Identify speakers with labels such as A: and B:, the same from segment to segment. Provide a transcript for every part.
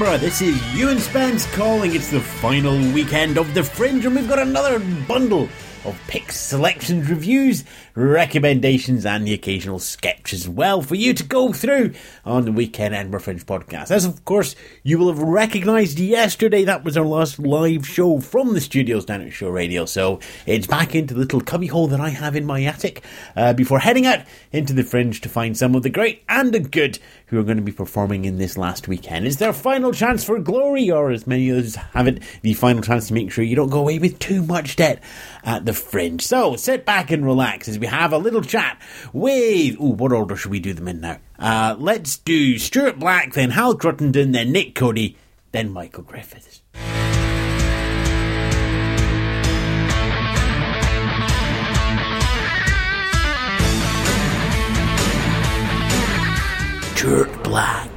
A: Edinburgh. This is Ewan Spence calling. It's the final weekend of the Fringe, and we've got another bundle of picks, selections, reviews, recommendations, and the occasional sketch as well for you to go through on the Weekend Edinburgh Fringe podcast. As of course you will have recognised yesterday, that was our last live show from the studios down at Show Radio. So it's back into the little cubbyhole that I have in my attic uh, before heading out into the Fringe to find some of the great and the good who are going to be performing in this last weekend. It's their final chance for glory, or as many others have it, the final chance to make sure you don't go away with too much debt at the fringe. So sit back and relax as we have a little chat with. Ooh, what order should we do them in now? Uh, let's do Stuart Black, then Hal Cruttenden, then Nick Cody, then Michael Griffiths. Stuart Black.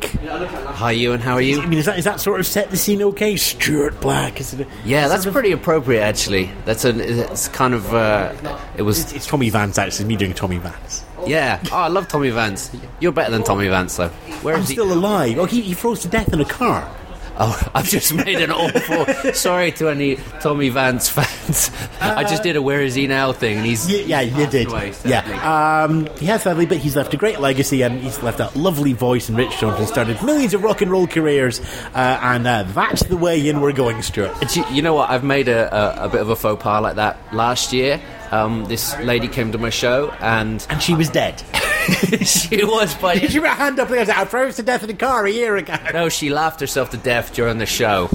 B: Hi, Ewan. How are you?
A: I mean, is that is that sort of set the scene okay? Stuart Black, is it? A,
B: Yeah, that's
A: sort of-
B: pretty appropriate, actually. That's an. It's kind of. Uh, it was.
A: It's, it's Tommy Vance. Actually, me doing Tommy Vance.
B: Yeah. Oh, I love Tommy Vance. You're better than Tommy Vance, though. Where
A: I'm
B: is he?
A: still alive. Oh, he, he froze to death in a car.
B: Oh, I've just made an awful. Sorry to any Tommy Vance fans. I just did a "Where is he now" thing, and he's.
A: Yeah, yeah, you did.
B: away.
A: Yeah, um, he has sadly, but he's left a great legacy, and he's left a lovely voice. And Rich Johnson started millions of rock and roll careers, uh, and uh, that's the way in we're going, Stuart.
B: You, you know what? I've made a, a, a bit of a faux pas like that last year. Um, this lady came to my show, and
A: And she was dead.
B: she was, but
A: she put a hand up and said, "I froze to death in a car a year ago."
B: no, she laughed herself to death during the show.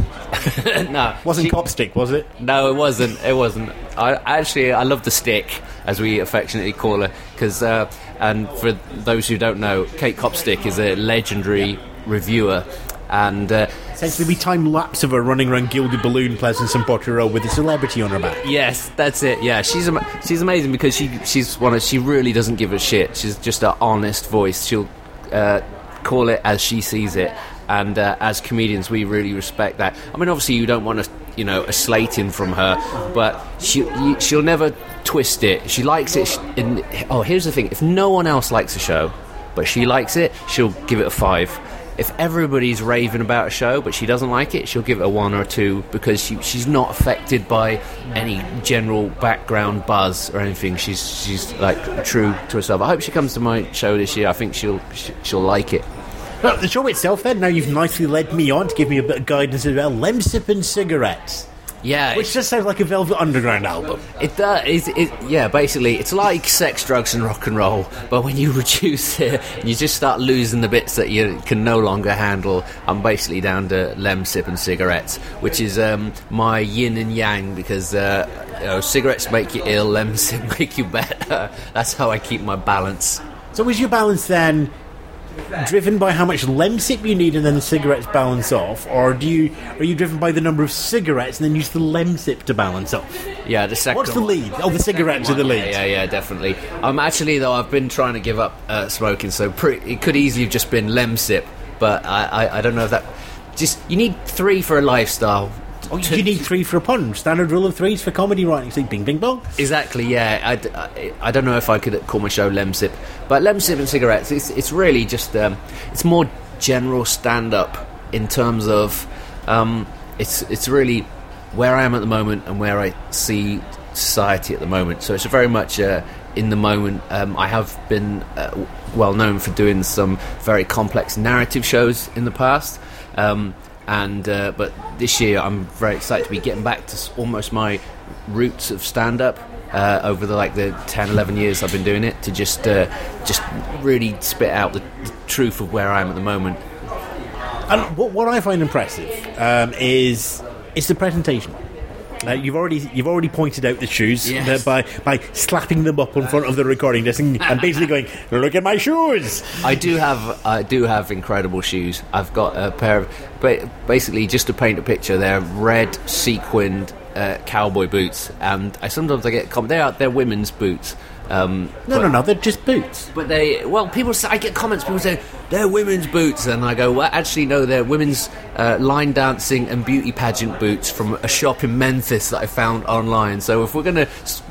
B: no,
A: Wasn't
B: she-
A: Copstick, was it?
B: No, it wasn't. It wasn't. I actually I love the stick, as we affectionately call her, because uh, and for those who don't know, Kate Copstick is a legendary reviewer, and uh,
A: Essentially, we time lapse of her running around Gilded Balloon, Pleasance Potter Row with a celebrity on her back.
B: yes, that's it. Yeah, she's ama- she's amazing because she she's one of she really doesn't give a shit. She's just an honest voice. She'll uh, call it as she sees it. And uh, as comedians, we really respect that. I mean, obviously, you don't want to, you know, a slating from her, but she you, she'll never twist it. She likes it. sh- In, oh, here's the thing: if no one else likes a show, but she likes it, she'll give it a five. If everybody's raving about a show, but she doesn't like it, she'll give it a one or a two because she, she's not affected by any general background buzz or anything. She's she's like true to herself. I hope she comes to my show this year. I think she'll sh- she'll like it.
A: Well, the show itself, then, now you've nicely led me on to give me a bit of guidance as well. Lemsip and Cigarettes,
B: Yeah,
A: which just sounds like a Velvet Underground album.
B: It does. It, it, yeah, basically, it's like sex, drugs, and rock and roll. But when you reduce it, you just start losing the bits that you can no longer handle. I'm basically down to Lemsip and cigarettes, which is um, my yin and yang because uh, you know, cigarettes make you ill, lem sip make you better. That's how I keep my balance.
A: So is your balance then driven by how much lemsip you need and then the cigarettes balance off, or do you are you driven by the number of cigarettes and then use the lemsip to balance off?
B: Yeah, the second.
A: What's the lead? Oh, the cigarettes are the lead.
B: Yeah, yeah, yeah, definitely. Um, actually, though, I've been trying to give up uh, smoking, so pre- it could easily have just been Lemsip, but I, I, I don't know if that. Just you need three for a lifestyle.
A: Oh, you need three for a pun. Standard rule of threes for comedy writing. See, bing, bing, bong.
B: Exactly, yeah. I, I don't know if I could call my show Lemsip, but Lemsip and cigarettes. It's it's really just um, it's more general stand up in terms of um, it's it's really where I am at the moment and where I see society at the moment. So it's very much uh, in the moment. Um, I have been uh, well known for doing some very complex narrative shows in the past. Um, and uh, but this year I'm very excited to be getting back to almost my roots of stand up uh, over the like the 10 11 years I've been doing it to just uh, just really spit out the, the truth of where I am at the moment
A: And what, what I find impressive um, is is the presentation. Uh, you've already you've already pointed out the shoes
B: Yes.
A: uh, by by slapping them up in front of the recording desk and, and basically going, "Look at my shoes."
B: I do have I do have incredible shoes. I've got a pair of ba- basically just to paint a picture. They're red sequined uh, cowboy boots, and I sometimes I get com- they are they're women's boots, Um,
A: No, no, no, they're just boots.
B: but they, well, people say, I get comments, people say, they're women's boots. And I go, well, actually, no, they're women's uh, line dancing and beauty pageant boots from a shop in Memphis that I found online. So if we're going to,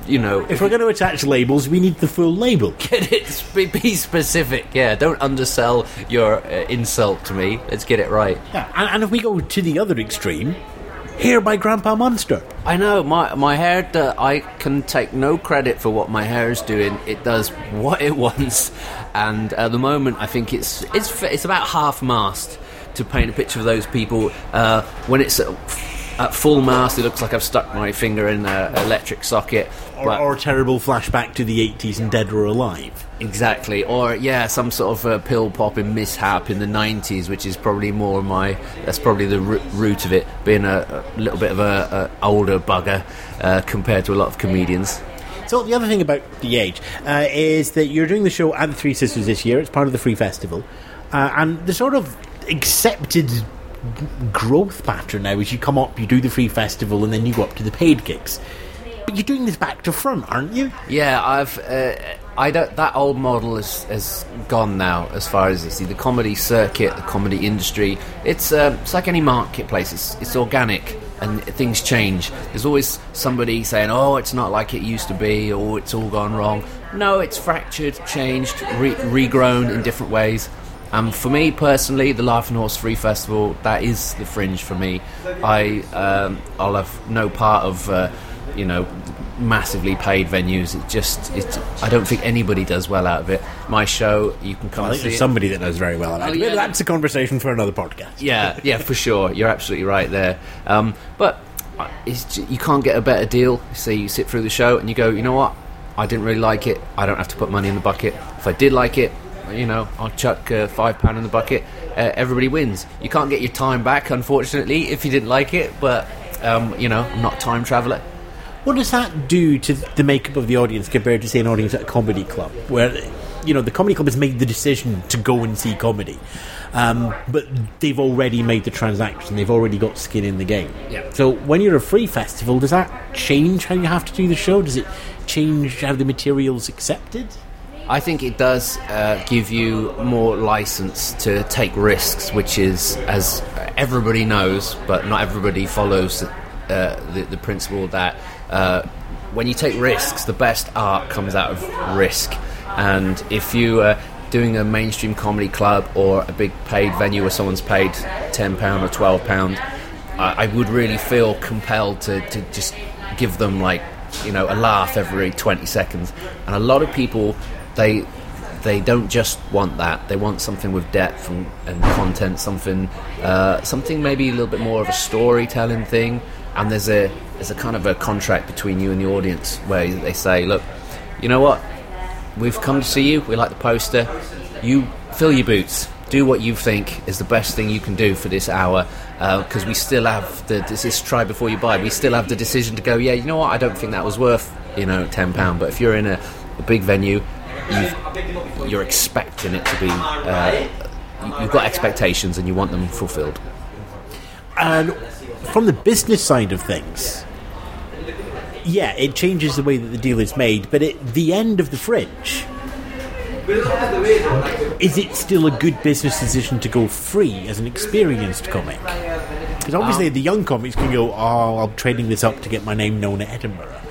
B: you know,
A: If we're going to attach labels, we need the full label.
B: get it, be, be specific. Yeah, don't undersell your uh, insult to me. Let's get it right.
A: Yeah, and, and if we go to the other extreme, hair by Grandpa Monster.
B: I know my my hair. do- I can take no credit for what my hair is doing. It does what it wants, and at the moment, I think it's it's it's about half mast to paint a picture of those people. Uh, when it's at, at full mast, it looks like I've stuck my finger in an electric socket.
A: Or, or terrible flashback to the 80s and Dead or Alive.
B: Exactly, or yeah, some sort of uh, pill popping mishap in the '90s, which is probably more my. That's probably the r- root of it, being a, a little bit of a, a older bugger uh, compared to a lot of comedians.
A: So the other thing about the age uh, is that you're doing the show at the Three Sisters this year. It's part of the Free Festival, uh, and the sort of accepted growth pattern now is you come up, you do the Free Festival, and then you go up to the paid gigs. But you're doing this back to front, aren't you?
B: Yeah, I've. Uh, I don't. That old model is has gone now. As far as I see, the comedy circuit, the comedy industry, it's uh, it's like any marketplace. It's it's organic and things change. There's always somebody saying, "Oh, it's not like it used to be," or "It's all gone wrong." No, it's fractured, changed, re- regrown in different ways. Um, for me personally, the Laughing Horse Free Festival that is the fringe for me. I um, I'll have no part of uh, you know massively paid venues. It just it, I don't think anybody does well out of it. My show, you can come
A: I think
B: see
A: there's somebody that knows very well about
B: Oh,
A: it.
B: yeah.
A: That's a conversation for another podcast.
B: Yeah, yeah, for sure. You're absolutely right there. Um, but uh, you can't get a better deal. So you sit through the show and you go, you know what? I didn't really like it. I don't have to put money in the bucket. If I did like it, you know, I'll chuck uh, five pound in the bucket. Uh, everybody wins. You can't get your time back, unfortunately, if you didn't like it. But um, you know, I'm not a time traveller.
A: What does that do to the makeup of the audience compared to, say, an audience at a comedy club, where you know the comedy club has made the decision to go and see comedy, um, but they've already made the transaction, they've already got skin in the game.
B: Yeah.
A: So when you're a free festival, does that change how you have to do the show? Does it change how the material's accepted?
B: I think it does uh, give you more license to take risks, which is, as everybody knows, but not everybody follows uh, the, the principle that uh, when you take risks, the best art comes out of risk. And if you are doing a mainstream comedy club or a big paid venue where someone's paid £10 or £12, I, I would really feel compelled to, to just give them like you know a laugh every 20 seconds. And a lot of people they they don't just want that. They want something with depth and, and content something uh, something maybe a little bit more of a storytelling thing. And there's a there's a kind of a contract between you and the audience where they say look you know what? We've come to see you. We like the poster. You fill your boots. Do what you think is the best thing you can do for this hour because we still have the this is try before you buy. We still have the decision to go yeah you know what? I don't think that was worth you know 10 pound. But if you're in a, a big venue you've, you're expecting it to be uh, you- you've got expectations and you want them fulfilled.
A: And from the business side of things, yeah, it changes the way that the deal is made, but at the end of the fringe, is it still a good business decision to go free as an experienced comic? Because obviously the young comics can go, oh, I'm trading this up to get my name known at Edinburgh.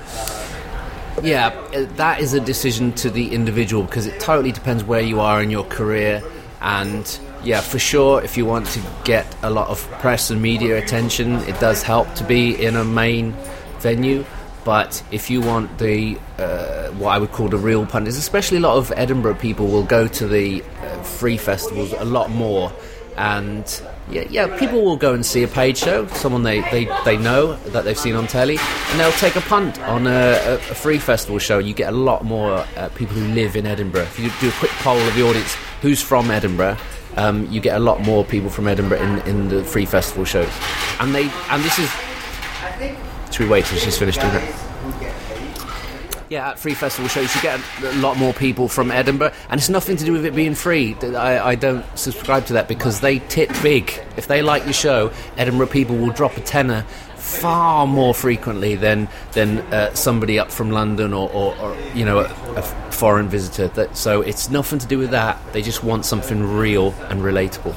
B: Yeah, uh, that is a decision to the individual because it totally depends where you are in your career. And yeah, for sure, if you want to get a lot of press and media attention, it does help to be in a main venue. But if you want the uh, what I would call the real punters, especially a lot of Edinburgh people will go to the uh, free festivals a lot more, and yeah, yeah, people will go and see a paid show, someone they, they, they know that they've seen on telly, and they'll take a punt on a, a, free festival show. You get a lot more uh, people who live in Edinburgh. If you do a quick poll of the audience who's from Edinburgh, um, you get a lot more people from Edinburgh in, in the free festival shows, and they and this is. We wait till she's finished doing it? Yeah, at free festival shows, you get a lot more people from Edinburgh, and it's nothing to do with it being free. I, I don't subscribe to that because they tip big. If they like your show, Edinburgh people will drop a tenner far more frequently than than uh, somebody up from London or, or, or you know a, a foreign visitor. That, so it's nothing to do with that. They just want something real and relatable.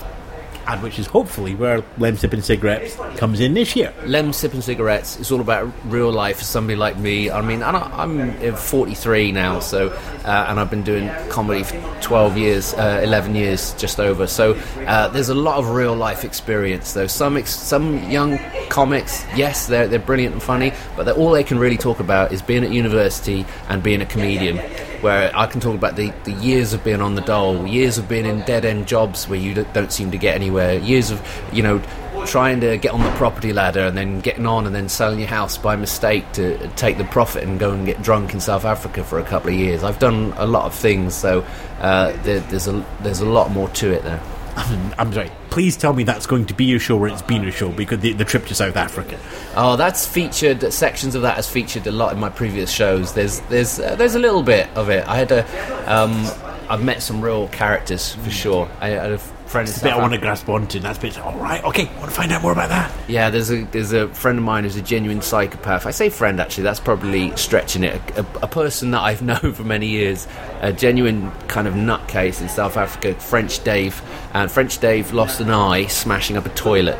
A: And which is hopefully where Lemsip and Cigarettes comes in this year.
B: Lemsip and cigarettes is all about real life for somebody like me. I mean, I- I'm uh, 43 now, so uh, and I've been doing comedy for 12 years, uh, 11 years, just over. So uh, there's a lot of real life experience. Though some ex- some young comics, yes, they're they're brilliant and funny, but all they can really talk about is being at university and being a comedian. Where I can talk about the, the years of being on the dole, years of being in dead end jobs where you don't, seem to get anywhere, years of you know trying to get on the property ladder and then getting on and then selling your house by mistake to take the profit and go and get drunk in South Africa for a couple of years. I've done a lot of things, so uh, there, there's a there's a lot more to it there.
A: I'm sorry. Please tell me that's going to be a show where it's been a show because the, the trip to South Africa.
B: Oh, that's featured. Sections of that has featured a lot in my previous shows. There's there's uh, there's a little bit of it. I had a um, I've met some real characters for sure. I a friend.
A: the bit I want to grasp onto. That's bit. All right. Okay. I want to find out more about that.
B: Yeah, there's a there's a friend of mine who's a genuine psychopath. I say friend actually. That's probably stretching it. A, a, a person that I've known for many years, a genuine kind of nutcase in South Africa, French Dave, and French Dave lost an eye smashing up a toilet.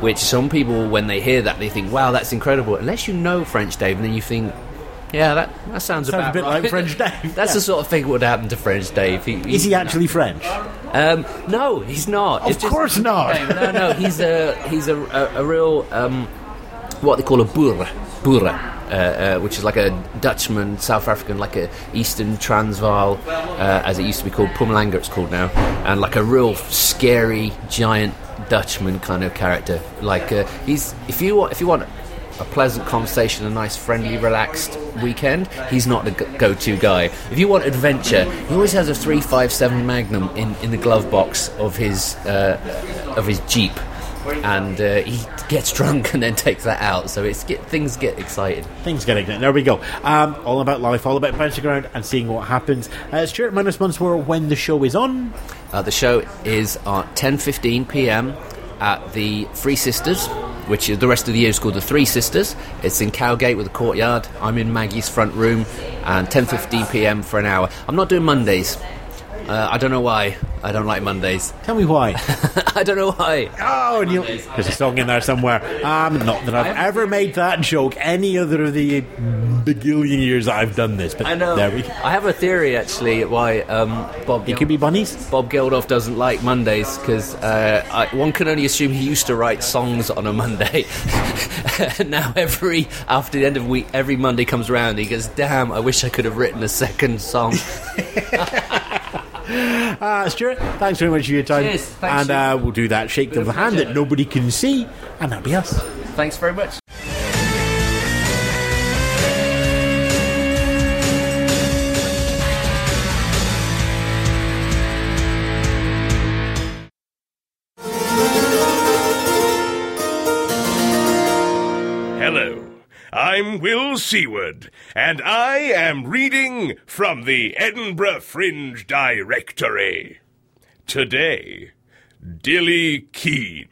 B: Which some people, when they hear that, they think, "Wow, that's incredible." Unless you know French Dave, and then you think, "Yeah, that that sounds,
A: Sounds a bit
B: right."
A: like French Dave,
B: that's
A: yeah.
B: the sort of thing that would happen to French Dave. He,
A: Is he actually French?
B: um, no, he's not.
A: Of
B: It's just-
A: course not.
B: No, no, no, he's a he's a, a, a real um, what they call a boer, boer, uh, uh, which is like a Dutchman, South African, like a Eastern Transvaal, uh, as it used to be called, Pumalanga it's called now, and like a real scary giant Dutchman kind of character. Like uh, he's if you want if you want a pleasant conversation, a nice, friendly, relaxed weekend, he's not the go- go-to guy. If you want adventure, he always has a three five seven Magnum in, in the glove box of his uh, of his Jeep, and uh, he gets drunk and then takes that out. So it's get, things get exciting.
A: Things get there. There we go. Um, all about life, all about bouncing around and seeing what happens. Uh, Stuart, minus once more when the show is on.
B: Uh, the show is at 10:15 p.m. at the Three Sisters, which is the rest of the year is called the Three Sisters. It's in Cowgate with a courtyard. I'm in Maggie's front room, and 10:15 p.m. for an hour. I'm not doing Mondays. Uh, I don't know why. I don't like Mondays.
A: Tell me why.
B: I don't know why.
A: Oh, there's a song in there somewhere. Um, not that I've ever made that joke any other of the begillion years I've done this, but
B: I know.
A: there we go.
B: I have a theory actually why um, Bob.
A: It could be bunnies.
B: Bob Geldof doesn't like Mondays because uh, I- one can only assume he used to write songs on a Monday. now every after the end of week, every Monday comes around, he goes, "Damn, I wish I could have written a second song."
A: Uh, Stuart, thanks very much for your time.
B: Cheers, thanks,
A: and uh, we'll do that shake of the hand that nobody can see, and that'll be us.
B: Thanks very much.
C: I'm Will Seward, and I am reading from the Edinburgh Fringe Directory. Today, Dilly Keane.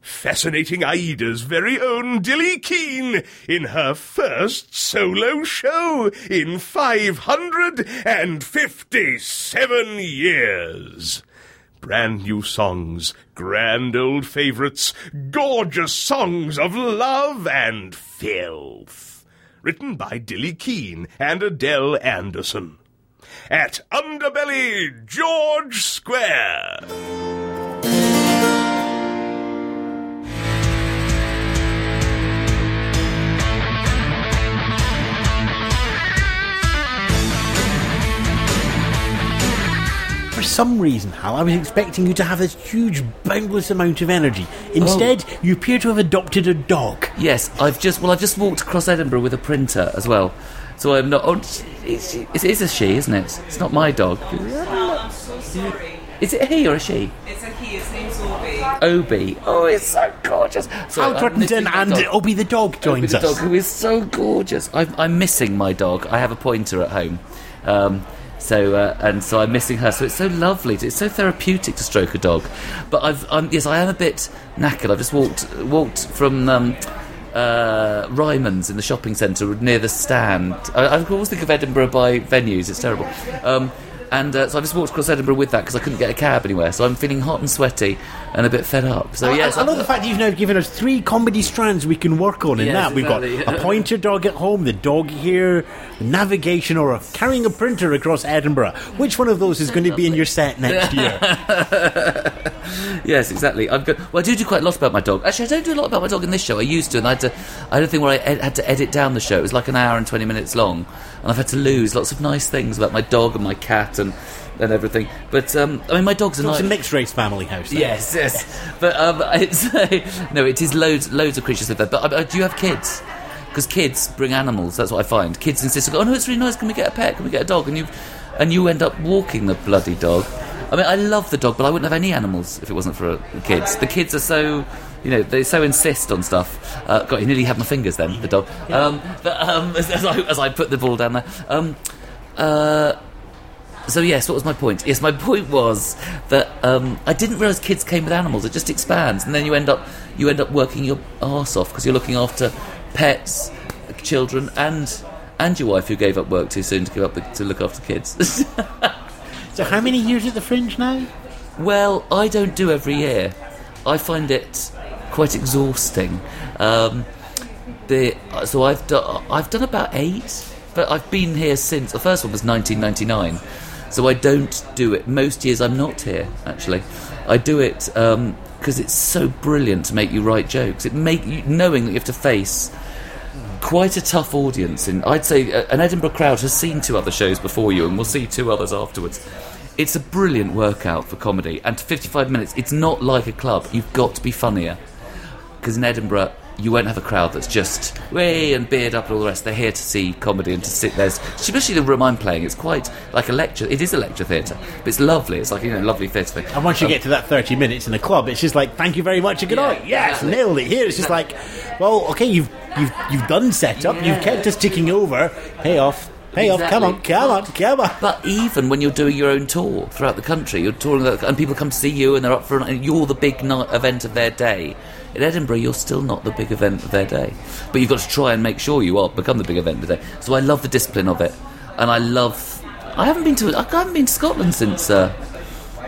C: Fascinating Aida's very own Dilly Keane in her first solo show in 557 years. Brand new songs, grand old favorites, gorgeous songs of love and filth. Written by Dilly Keane and Adele Anderson. At Underbelly George Square.
A: Some reason, Hal, I was expecting you to have this huge, boundless amount of energy. Instead, you appear to have adopted a dog.
D: Yes, I've just well, I've just walked across Edinburgh with a printer as well, so I'm not. Oh, it's, it is a she, isn't it? It's not my dog. Is it a he or a she?
E: It's a he, his name's Obi.
D: Obi. Oh, it's so gorgeous. So
A: Hal
D: I'm missing
A: Trittington
D: my
A: and
D: dog.
A: Obi the dog
D: Obi
A: joins
D: the
A: us.
D: dog, who is so gorgeous. I'm, I'm missing my dog. I have a pointer at home. Um, So uh, and so I'm missing her. So it's so lovely. It's so therapeutic to stroke a dog. But I've yes, I am a bit knackered. I've just walked walked from. Um, uh, Ryman's in the shopping centre near the stand. I, I always think of Edinburgh by venues. It's terrible. Um, and uh, so I just walked across Edinburgh with that because I couldn't get a cab anywhere. So I'm feeling hot and sweaty and a bit fed up. So
A: I-
D: yes,
A: I, I love the fact that you've now given us three comedy strands we can work on in
D: Yes,
A: that. We've got a pointer dog at home, the dog here, navigation, or a, carrying a printer across Edinburgh. Which one of those is going to be in your set next year?
D: Yes, exactly. I've got. Well, I do do quite a lot about my dog. Actually, I don't do a lot about my dog in this show. I used to, and I had to. I had a thing where I ed- had to edit down the show. It was like an hour and twenty minutes long, and I've had to lose lots of nice things about my dog and my cat and and everything. But um, I mean, my dog's a
A: So it's
D: nice.
A: a mixed race family house. then.
D: Yes, yes. But um, it's no, it is loads, loads of creatures live there. But uh, do you have kids? Because kids bring animals. That's what I find. Kids insist, "Oh no, it's really nice. Can we get a pet? Can we get a dog?" And you, and you end up walking the bloody dog. I mean, I love the dog, but I wouldn't have any animals if it wasn't for the kids. The kids are so, you know, they so insist on stuff. Uh, God, he nearly had my fingers then. The dog. Um, but um, as, as I as I put the ball down there. Um, uh, so yes, what was my point? Yes, my point was that um, I didn't realise kids came with animals. It just expands, and then you end up you end up working your arse off because you're looking after pets, children, and and your wife who gave up work too soon to give up the, to look after kids.
A: So how many years at the Fringe now?
D: well, I don't do every year. I find it quite exhausting. Um, the, so I've done I've done about eight, but I've been here since the first one was 1999. So I don't do it most years. I'm not here actually. I do it because it's so brilliant to make you write jokes. It make you knowing that you have to face quite a tough audience. And I'd say uh, an Edinburgh crowd has seen two other shows before you, and we'll see two others afterwards. It's a brilliant workout for comedy, and 55 minutes. It's not like a club. You've got to be funnier because in Edinburgh you won't have a crowd that's just way and beard up and all the rest. They're here to see comedy and to sit there. Especially the room I'm playing. It's quite like a lecture. It is a lecture theatre, but it's lovely. It's like you know, lovely theatre thing.
A: And once you get um, to that 30 minutes in the club, it's just like, thank you very much and good
D: Yeah,
A: night. Yes,
D: exactly.
A: nailed it. Here, it's just like, well, okay, you've you've you've done setup, you've kept us ticking over. Pay off, pay off. Come on, come on, come on.
D: But even when you're doing your own tour throughout the country, you're touring, the- and people come to see you, and they're up for, and you're the big night event of their day. In Edinburgh, you're still not the big event of their day, but you've got to try and make sure you are become the big event of the day. So I love the discipline of it, and I love. I haven't been to. I haven't been to Scotland since. Uh,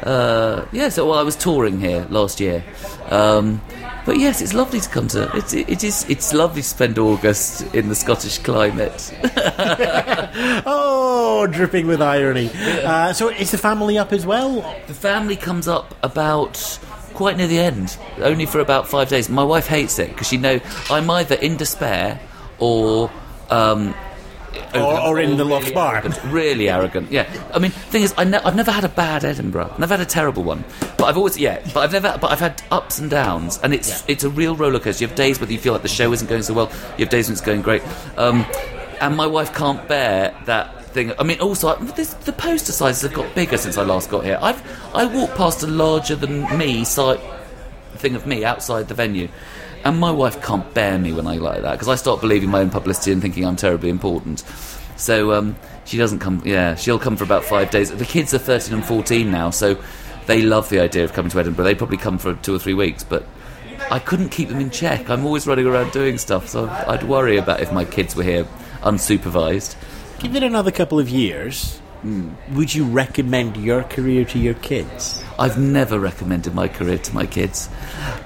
D: uh, yeah, so well, I was touring here last year. Um, but yes, it's lovely to come to. It's, it is. It's lovely to spend August in the Scottish climate.
A: Oh, dripping with irony. Uh, so is the family up as well?
D: The family comes up about quite near the end, only for about five days. My wife hates it because she know I'm either in despair or. Um,
A: Or, or in the loft
D: really
A: bar?
D: arrogant, really arrogant. Yeah, I mean, thing is, I ne- I've never had a bad Edinburgh. I've never had a terrible one, but I've always yeah. But I've never. But I've had ups and downs, and it's it's a real rollercoaster. You have days where you feel like the show isn't going so well. You have days when it's going great. Um, and my wife can't bear that thing. I mean, also this, the poster sizes have got bigger since I last got here. I've I walked past a larger than me site thing of me outside the venue. And my wife can't bear me when I like that because I start believing my own publicity and thinking I'm terribly important. So um, she doesn't come. Yeah, she'll come for about five days. The kids are 13 and 14 now, so they love the idea of coming to Edinburgh. They probably come for two or three weeks, but I couldn't keep them in check. I'm always running around doing stuff, so I'd worry about if my kids were here unsupervised.
A: Give it another couple of years. Would you recommend your career to your kids?
D: I've never recommended my career to my kids,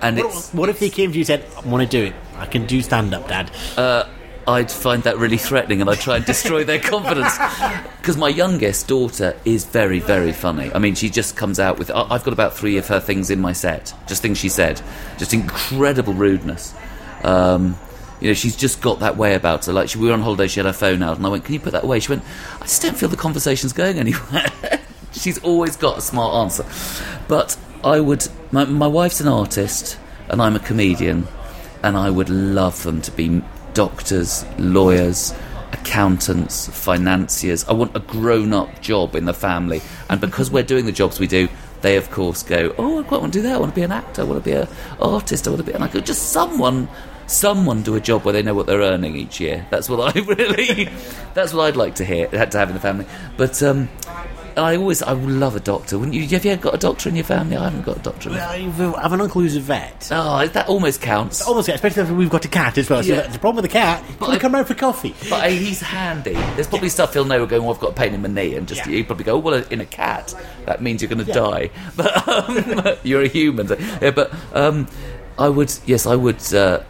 D: and
A: What,
D: it's
A: what if they came to you and said, I want to do it? I can do stand up, Dad.
D: uh, I'd find that really threatening and I'd try and destroy their confidence. Because my youngest daughter is very, very funny. I mean, she just comes out with. I've got about three of her things in my set, just things she said. Just incredible rudeness. Um, you know, she's just got that way about her. Like, she, we were on holiday, she had her phone out, and I went, Can you put that away? She went, I just don't feel the conversation's going anywhere. she's always got a smart answer. But I would. My, my wife's an artist, and I'm a comedian and I would love them to be doctors, lawyers, accountants, financiers. I want a grown up job in the family. And because we're doing the jobs we do, they of course go, Oh, I quite want to do that. I want to be an actor. I want to be an artist. I want to be. And I go, Just someone someone do a job where they know what they're earning each year. That's what I really. that's what I'd like to hear. To have in the family, but. Um, I always, I would love a doctor. Wouldn't you? Have you got a doctor in your family? I haven't got a doctor. In my
A: I have an uncle who's a vet.
D: Oh, that almost counts.
A: Almost, especially if we've got a cat as well. So
D: Yeah.
A: the problem with the cat,
D: But
A: can we
D: I-
A: come round for coffee?
D: But he's handy. There's probably stuff he'll know going, well, I've got a pain in my knee, and just
A: Yeah.
D: he'd probably go, oh, well, in a cat, that means you're going to die. But um, you're a human. So, yeah, but um, I would, yes, I would. Uh,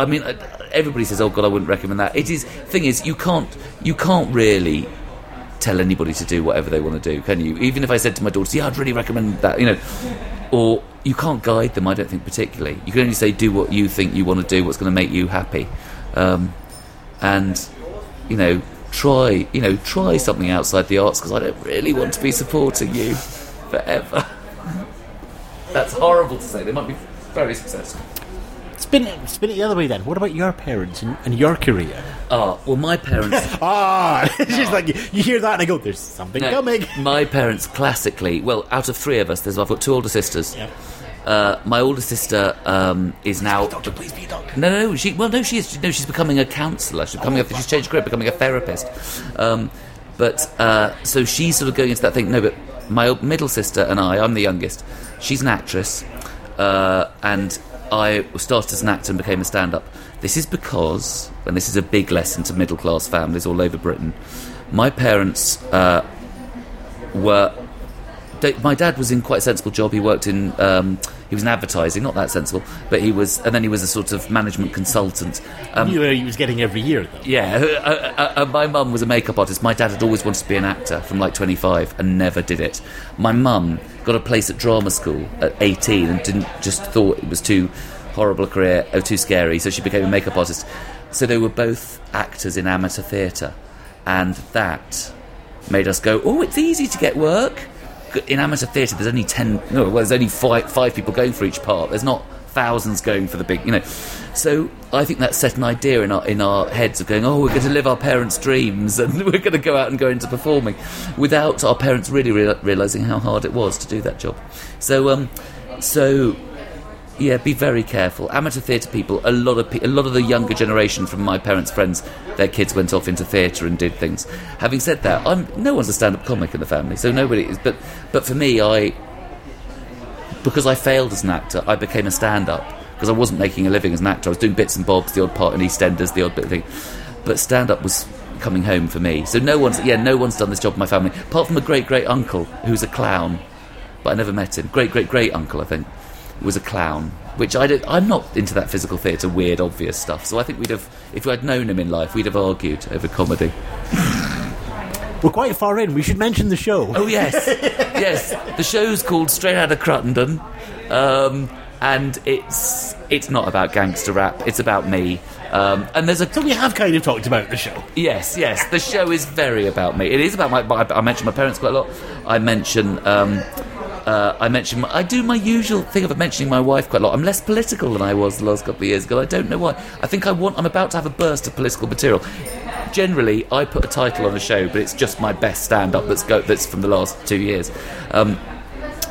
D: I mean, uh, everybody says, "Oh God, I wouldn't recommend that." It is. Thing is, you can't, you can't really tell anybody to do whatever they want to do, can you? Even if I said to my daughter, "Yeah, I'd really recommend that," you know, or you can't guide them. I don't think particularly. You can only say, "Do what you think you want to do. What's going to make you happy," um, and you know, try, you know, try something outside the arts because I don't really want to be supporting you forever. That's horrible to say. They might be very successful.
A: Spin it, spin it the other way then. What about your parents and, and your career?
D: Oh well, my parents.
A: Ah, it's just like you, you hear that and I go, "There's something
D: No,
A: coming."
D: My parents classically, well, out of three of us, there's I've got two older sisters.
A: Yeah.
D: Uh, my older sister um, is now.
A: Doctor, please be a doctor.
D: No, no, no. She well, no, she is. No, she's becoming a counsellor. She's becoming. A, she's changed career, becoming a therapist. Um, but uh, so she's sort of going into that thing. No, but my old- middle sister and I. I'm the youngest. She's an actress, uh, and I started as an actor and became a stand-up. This is because, and this is a big lesson to middle-class families all over Britain. My parents uh, were my dad was in quite a sensible job. He worked in um, he was in advertising, not that sensible, but he was, and then he was a sort of management consultant. Um,
A: You know, he was getting every year though.
D: yeah, uh, uh, uh, my mum was a makeup artist. My dad had always wanted to be an actor from like 25 and never did it. My mum got a place at drama school at 18 and didn't just thought it was too horrible a career, oh, too scary, so she became a makeup artist. So they were both actors in amateur theatre, and that made us go, oh, it's easy to get work. In amateur theatre, there's only 10, no, well, there's only five, five people going for each part. There's not thousands going for the big, you know. So I think that set an idea in our in our heads of going, oh, we're going to live our parents' dreams and we're going to go out and go into performing, without our parents really real realizing how hard it was to do that job. So, um, so yeah, be very careful. Amateur theatre people, a lot of pe- a lot of the younger generation from my parents' friends, their kids went off into theatre and did things. Having said that, I'm no one's a stand-up comic in the family, so nobody is. But but for me, I because I failed as an actor, I became a stand-up because I wasn't making a living as an actor. I was doing bits and bobs, the odd part in EastEnders, the odd bit thing, but stand-up was coming home for me. So no one's yeah, no one's done this job in my family apart from a great great uncle who's a clown, but I never met him. Great great great uncle, I think was a clown, which I don't, I'm not into that physical theatre, weird, obvious stuff. So I think we'd have, if I'd known him in life, we'd have argued over comedy.
A: We're quite far in. We should mention the show.
D: Oh yes, yes. The show's called Straight Outta Cruttenden, um, and it's it's not about gangster rap. It's about me. Um, and there's a
A: So we have kind of talked about the show.
D: Yes, yes. The show is very about me. It is about my. I, I mention my parents quite a lot. I mention. Um, uh, I mention. I do my usual thing of mentioning my wife quite a lot. I'm less political than I was the last couple of years ago. I don't know why. I think I want. I'm about to have a burst of political material. Generally, I put a title on a show, but it's just my best stand-up that's go, that's from the last two years. Um,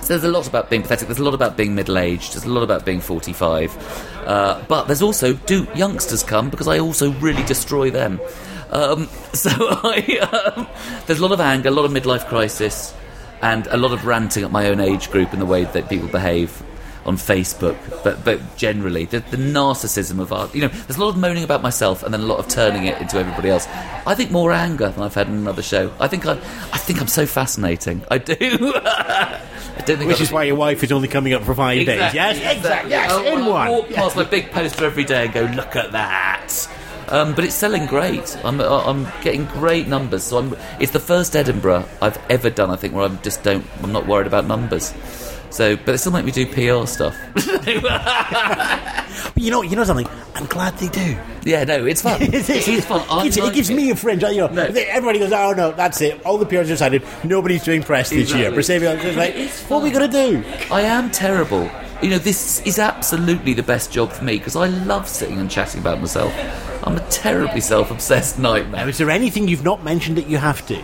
D: so there's a lot about being pathetic. There's a lot about being middle-aged. There's a lot about being 45. Uh, but there's also do youngsters come because I also really destroy them. Um, so I, um, there's a lot of anger, a lot of midlife crisis, and a lot of ranting at my own age group and the way that people behave on Facebook. But but generally, the, the narcissism of art. You know, there's a lot of moaning about myself and then a lot of turning it into everybody else. I think more anger than I've had in another show. I think I, I think I'm so fascinating. I do. I don't think
A: Which
D: I've-
A: is why your wife is only coming up for five days. Yes, exactly. Yes, in
D: I
A: one.
D: walk past my big poster every day and go, look at that. Um, but it's selling great. I'm, I'm getting great numbers. So I'm, it's the first Edinburgh I've ever done. I think where I'm just don't. I'm not worried about numbers. So, but they still make me do PR stuff.
A: But you know, you know something. I'm glad they do.
D: yeah, no, it's fun. it is fun.
A: It gives, it gives me a fringe. You know,
D: No.
A: everybody goes, "Oh no, that's it." All the PRs decided nobody's doing press this year.
D: Exactly.
A: Perseverance is like,
D: It's
A: what are we to do?
D: I am terrible. You know, this is absolutely the best job for me because I love sitting and chatting about myself. I'm a terribly self-obsessed nightmare.
A: Now, is there anything you've not mentioned that you have to?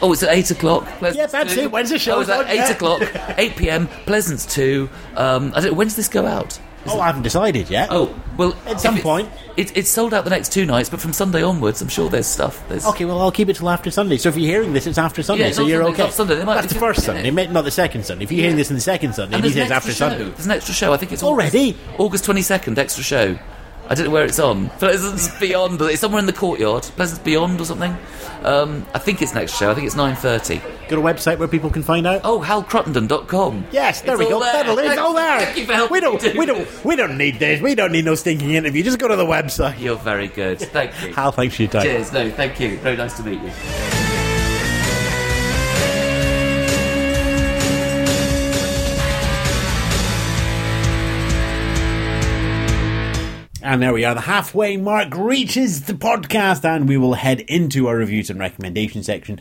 D: Oh, it's at 8 o'clock. Pleasance
A: Yeah, that's
D: 2.
A: it. When's the show
D: Oh, it's at 8
A: Yeah.
D: o'clock, 8 pm, Pleasance 2. Um, I don't, when does this go out?
A: Oh, I haven't decided yet.
D: Oh, well,
A: At some
D: it's-
A: point.
D: it, it's sold out the next two nights, but from Sunday onwards, I'm sure there's stuff. There's
A: Okay, well, I'll keep it till after Sunday. So if you're hearing this, it's after Sunday,
D: Yeah, it's
A: so you're
D: Sunday,
A: okay.
D: it's Sunday. They might
A: That's the first Sunday, not the second Sunday. If you're hearing this in the second Sunday,
D: And
A: he says after
D: show.
A: Sunday.
D: There's an extra show. I think it's
A: Already?
D: August twenty second. Extra show. I don't know where it's on. Pleasance Beyond. It's somewhere in the courtyard. Pleasance Beyond or something. Um, I think it's next show. I think it's nine thirty.
A: Got a website where people can find out.
D: Oh, halcruttenden.com.
A: Yes, there
D: It's
A: we go.
D: there.
A: That'll, it's
D: Thank-
A: all there.
D: thank you for helping
A: we don't,
D: do
A: we don't,
D: this.
A: we don't need this. We don't need no stinking interview. Just go to the website.
D: You're very good. Thank you.
A: Hal, thanks for your time.
D: Cheers. No, thank you. Very nice to meet you.
A: And there we are. The halfway mark reaches the podcast, and we will head into our reviews and recommendation section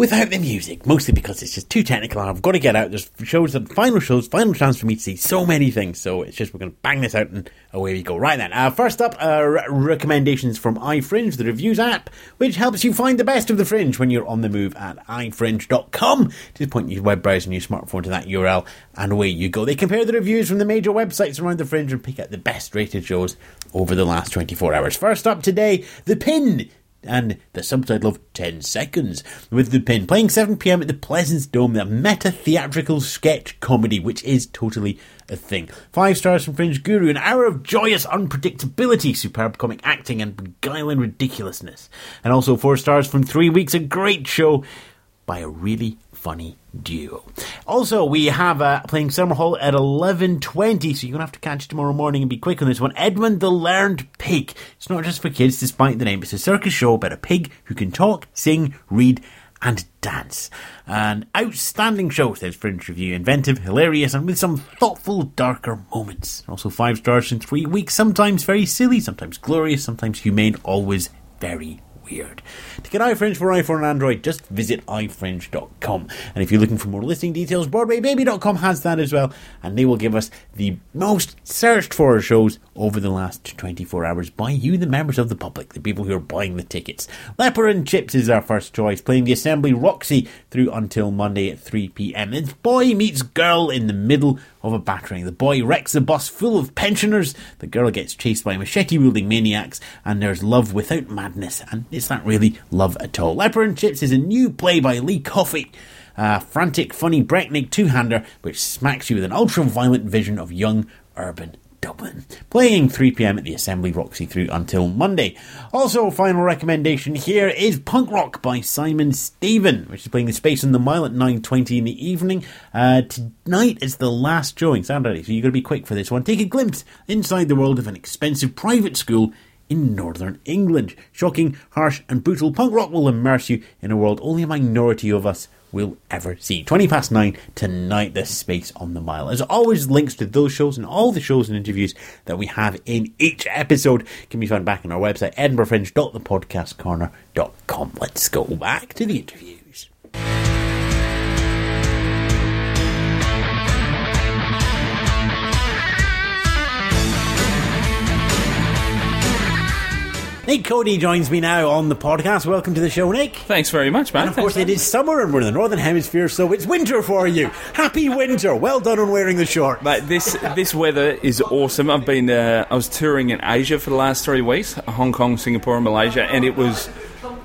A: without the music, mostly because it's just too technical. and I've got to get out. There's shows, and final shows, final chance for me to see so many things. So it's just we're going to bang this out, and away we go. Right then. Uh, first up, uh, re- recommendations from iFringe, the reviews app, which helps you find the best of the fringe when you're on the move at ifringe.com. Just point your web browser and your smartphone to that URL, and away you go. They compare the reviews from the major websites around the fringe and pick out the best rated shows over the last 24 hours. First up today, The Pin. And the subtitle of 10 Seconds, with The Pin playing 7pm at the Pleasance Dome, the meta theatrical sketch comedy, which is totally a thing. Five stars from Fringe Guru, an hour of joyous unpredictability, superb comic acting, and beguiling ridiculousness. And also four stars from Three Weeks, a great show by a really funny duo. Also, we have uh, playing Summerhall at 11.20, so you're going to have to catch tomorrow morning and be quick on this one. Edmund the Learned Pig. It's not just for kids, despite the name. It's a circus show about a pig who can talk, sing, read, and dance. An outstanding show, says Fringe Review. Inventive, hilarious, and with some thoughtful, darker moments. Also, five stars in three weeks. Sometimes very silly, sometimes glorious, sometimes humane, always very weird. To get iFringe for iPhone and Android, just visit ifringe.com. And if you're looking for more listing details, BroadwayBaby.com has that as well, and they will give us the most searched for shows over the last 24 hours by you, the members of the public, the people who are buying the tickets. Leper and Chips is our first choice, playing the Assembly Roxy through until Monday at 3 pm. It's boy meets girl in the middle of a battering. The boy wrecks a bus full of pensioners, the girl gets chased by machete wielding maniacs, and there's love without madness. And it's not really love at all. Leper and Chips is a new play by Lee Coffey. A frantic, funny, breakneck two hander which smacks you with an ultra violent vision of young urban Dublin. Playing 3pm at the Assembly Roxy through until Monday. Also, final recommendation here is Punk Rock by Simon Stephen, which is playing the Space on the Mile at 9.20 in the evening. Uh, tonight is the last showing, Saturday, so you've got to be quick for this one. Take a glimpse inside the world of an expensive private school in northern England. Shocking, harsh, and brutal punk rock will immerse you in a world only a minority of us will ever see. 20 past 9 tonight, the space on the mile. As always, links to those shows and all the shows and interviews that we have in each episode can be found back on our website, edinburghfringe.thepodcastcorner.com. Let's go back to the interviews. Nick Cody joins me now on the podcast. Welcome to the show, Nick.
F: Thanks very much, man.
A: And of course, it is summer and we're in the northern hemisphere, so it's winter for you. Happy winter! Well done on wearing the short.
F: Mate, this this weather is awesome. I've been uh, I was touring in Asia for the last three weeks, Hong Kong, Singapore, and Malaysia, and it was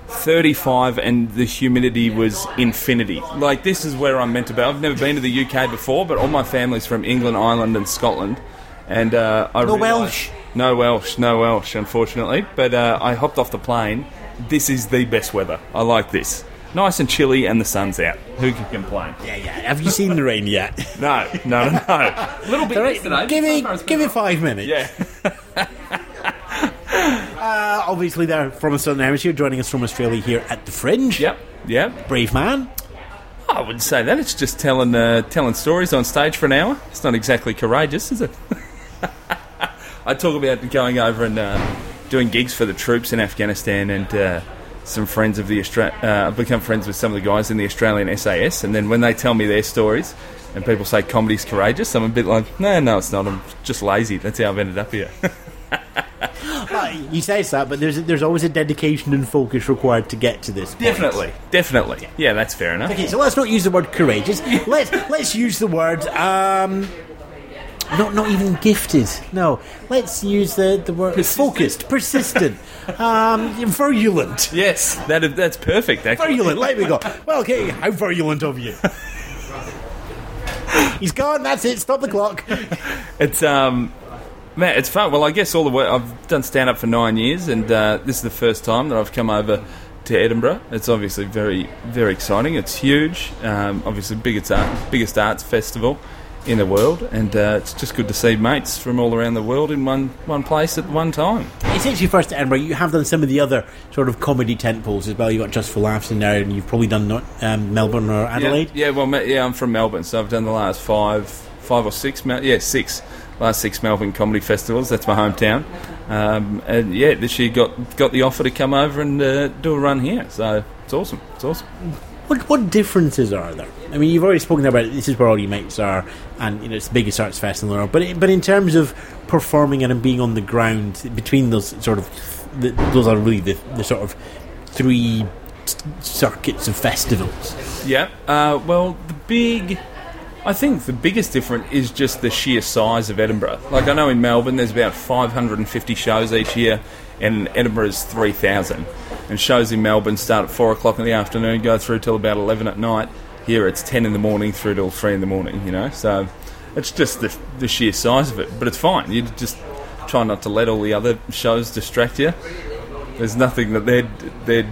F: 35 and the humidity was infinity. Like this is where I'm meant to be. I've never been to the UK before, but all my family's from England, Ireland, and Scotland, and uh, I
A: No
F: realised-
A: Welsh?
F: No Welsh, no Welsh, unfortunately. But uh, I hopped off the plane. This is the best weather. I like this. Nice and chilly, and the sun's out. Who can complain?
A: Yeah, yeah. Have you seen the rain yet?
F: No, no, no. A little bit yesterday.
A: give me,
F: So
A: give me five minutes.
F: Yeah.
A: Uh, obviously, they're from the Southern Hemisphere, joining us from Australia here at the Fringe.
F: Yep. Yep.
A: Brave man.
F: I wouldn't say that. It's just telling uh, telling stories on stage for an hour. It's not exactly courageous, is it? I talk about going over and uh, doing gigs for the troops in Afghanistan, and uh, some friends of the Austra- uh, I've become friends with some of the guys in the Australian SAS. And then when they tell me their stories, and people say comedy's courageous, I'm a bit like, no, no, it's not. I'm just lazy. That's how I've ended up here.
A: Uh, he says that, but there's there's always a dedication and focus required to get to this. point.
F: definitely, definitely. Yeah, that's fair enough.
A: Okay, so let's not use the word courageous. let's let's use the word um, not not even gifted. No, let's use the the word
F: Persistent.
A: focused, persistent, um, virulent.
F: Yes, that that's perfect. Actually,
A: Virulent, let me go. Well, okay, how virulent of you? He's gone, that's it, stop the clock.
F: It's um, man, it's fun. Well, I guess all the way I've done stand up for nine years, and uh, this is the first time that I've come over to Edinburgh. It's obviously very, very exciting. It's huge. Um, obviously, biggest art, biggest arts festival in the world, and uh, it's just good to see mates from all around the world in one one place at one time.
A: It's actually first to Edinburgh. You have done some of the other sort of comedy tent poles as well. You've got Just for Laughs in there, and you've probably done not, um, Melbourne or Adelaide.
F: Yeah, yeah, well, yeah, I'm from Melbourne, so I've done the last five, five or six, yeah, six, last six Melbourne comedy festivals. That's my hometown, um, and yeah, this year got got the offer to come over and uh, do a run here. So it's awesome. It's awesome.
A: What what differences are there? I mean, you've already spoken about it. This is where all your mates are, and you know it's the biggest arts festival in the world. But but in terms of performing and being on the ground between those sort of the, those are really the, the sort of three circuits of festivals.
F: Yeah. Uh, well, the big. I think the biggest difference is just the sheer size of Edinburgh. Like I know in Melbourne, there's about 550 shows each year, and Edinburgh is 3,000. And shows in Melbourne start at four o'clock in the afternoon, go through till about 11 at night. Here it's 10 in the morning through till three in the morning. You know, so it's just the, the sheer size of it. But it's fine. You just try not to let all the other shows distract you. There's nothing that they'd they'd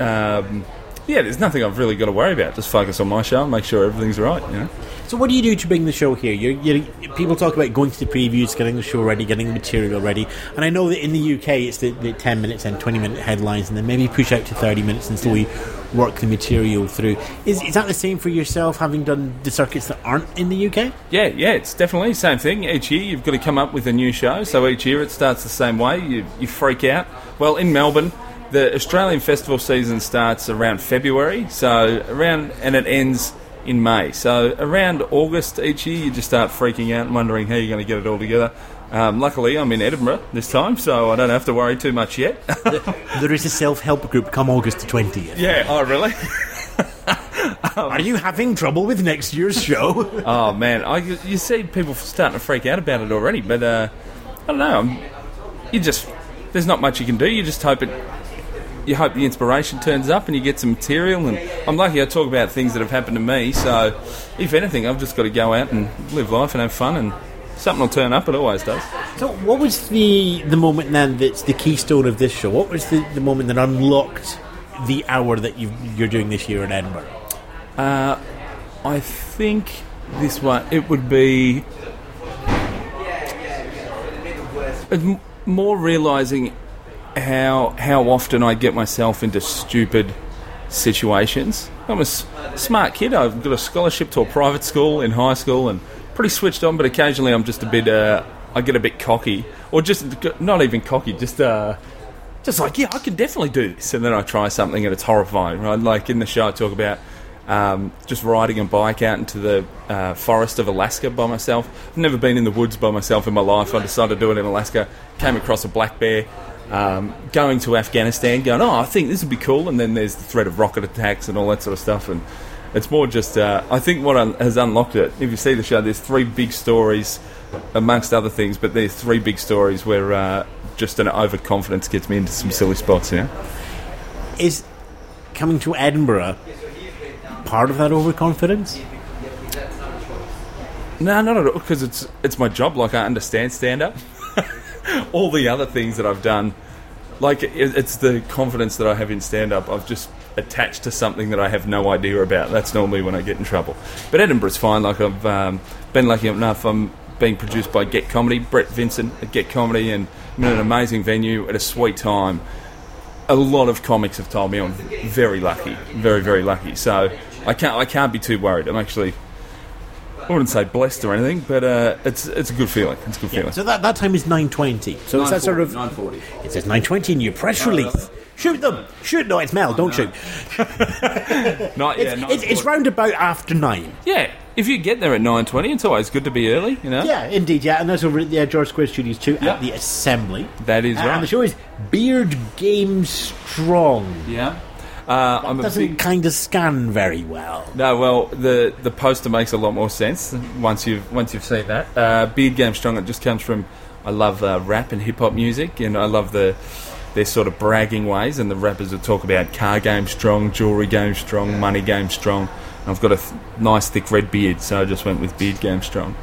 F: um, yeah, there's nothing I've really got to worry about. Just focus on my show and make sure everything's right. You know.
A: So what do you do to bring the show here? You're, you're, people talk about going to the previews, getting the show ready, getting the material ready, and I know that in the UK it's the, the ten minutes and twenty minute headlines, and then maybe push out to thirty minutes and slowly work the material through. Is is that the same for yourself, having done the circuits that aren't in the UK?
F: Yeah, yeah, it's definitely the same thing. Each year you've got to come up with a new show. So each year it starts the same way. You you freak out. Well, in Melbourne, the Australian festival season starts around February. So around and it ends in May. So around August each year you just start freaking out and wondering how you're going to get it all together. Um, luckily, I'm in Edinburgh this time, so I don't have to worry too much yet.
A: There is a self help group come August the twentieth.
F: yeah. Oh, really?
A: Are you having trouble with next year's show?
F: Oh man, I, you see people starting to freak out about it already, but uh, I don't know. I'm, you just there's not much you can do. You just hope it. You hope the inspiration turns up and you get some material. And I'm lucky I talk about things that have happened to me. So, if anything, I've just got to go out and live life and have fun, and something will turn up. It always does.
A: so, what was the the moment then that's the keystone of this show? What was the, the moment that unlocked the hour that you you're doing this year in Edinburgh?
F: Uh, I think this one it would be it's more realizing how how often I get myself into stupid situations. I'm a s- smart kid. I've got a scholarship to a private school in high school and pretty switched on. But occasionally, I'm just a bit. Uh, I get a bit cocky, or just not even cocky. Just uh, just like yeah, I can definitely do this. And then I try something and it's horrifying. Right? Like in the show, I talk about um, just riding a bike out into the uh, forest of Alaska by myself. I've never been in the woods by myself in my life. I decided to do it in Alaska. Came across a black bear. Um, going to Afghanistan, going, oh, I think this would be cool. And then there's the threat of rocket attacks and all that sort of stuff. And it's more just, uh, I think what un- has unlocked it, if you see the show, there's three big stories, amongst other things, but there's three big stories where uh, just an overconfidence gets me into some silly spots, know?
A: Is coming to Edinburgh part of that overconfidence?
F: No, not at all, because it's it's my job. Like I understand stand up. all the other things that I've done, like it, it's the confidence that I have in stand up. I've just attached to something that I have no idea about. That's normally when I get in trouble. But Edinburgh's fine. Like I've um, been lucky enough. I'm being produced by Get Comedy, Brett Vincent at Get Comedy, and I'm in an amazing venue at a sweet time. A lot of comics have told me I'm very lucky, very very lucky. So I can't I can't be too worried. I'm actually I wouldn't say blessed or anything, but uh, it's it's a good feeling. It's a good feeling.
A: So that, that time is nine twenty. So it's that sort of
B: nine forty.
A: it says nine twenty in your press release. Shoot them! Shoot! No, it's Mel. Don't shoot.
F: Not, yeah,
A: It's,
F: not
A: it's, it's round about after nine.
F: yeah. If you get there at nine twenty, it's always good to be early. You know.
A: Yeah, indeed. Yeah, and that's over at the uh, George Square Studios too
F: Yeah.
A: at the Assembly.
F: That is
A: Uh,
F: right.
A: And the show is Beard Game Strong.
F: Yeah. Uh, I'm
A: Doesn't
F: big,
A: kind of scan very well.
F: no, well, the the poster makes a lot more sense once you've once you've seen that. Uh, Beard Game Strong. It just comes from. I love uh, rap and hip hop music, and I love the their sort of bragging ways. And the rappers will talk about car game strong, jewelry game strong, money game strong. And I've got a th- nice thick red beard, so I just went with Beard Game Strong.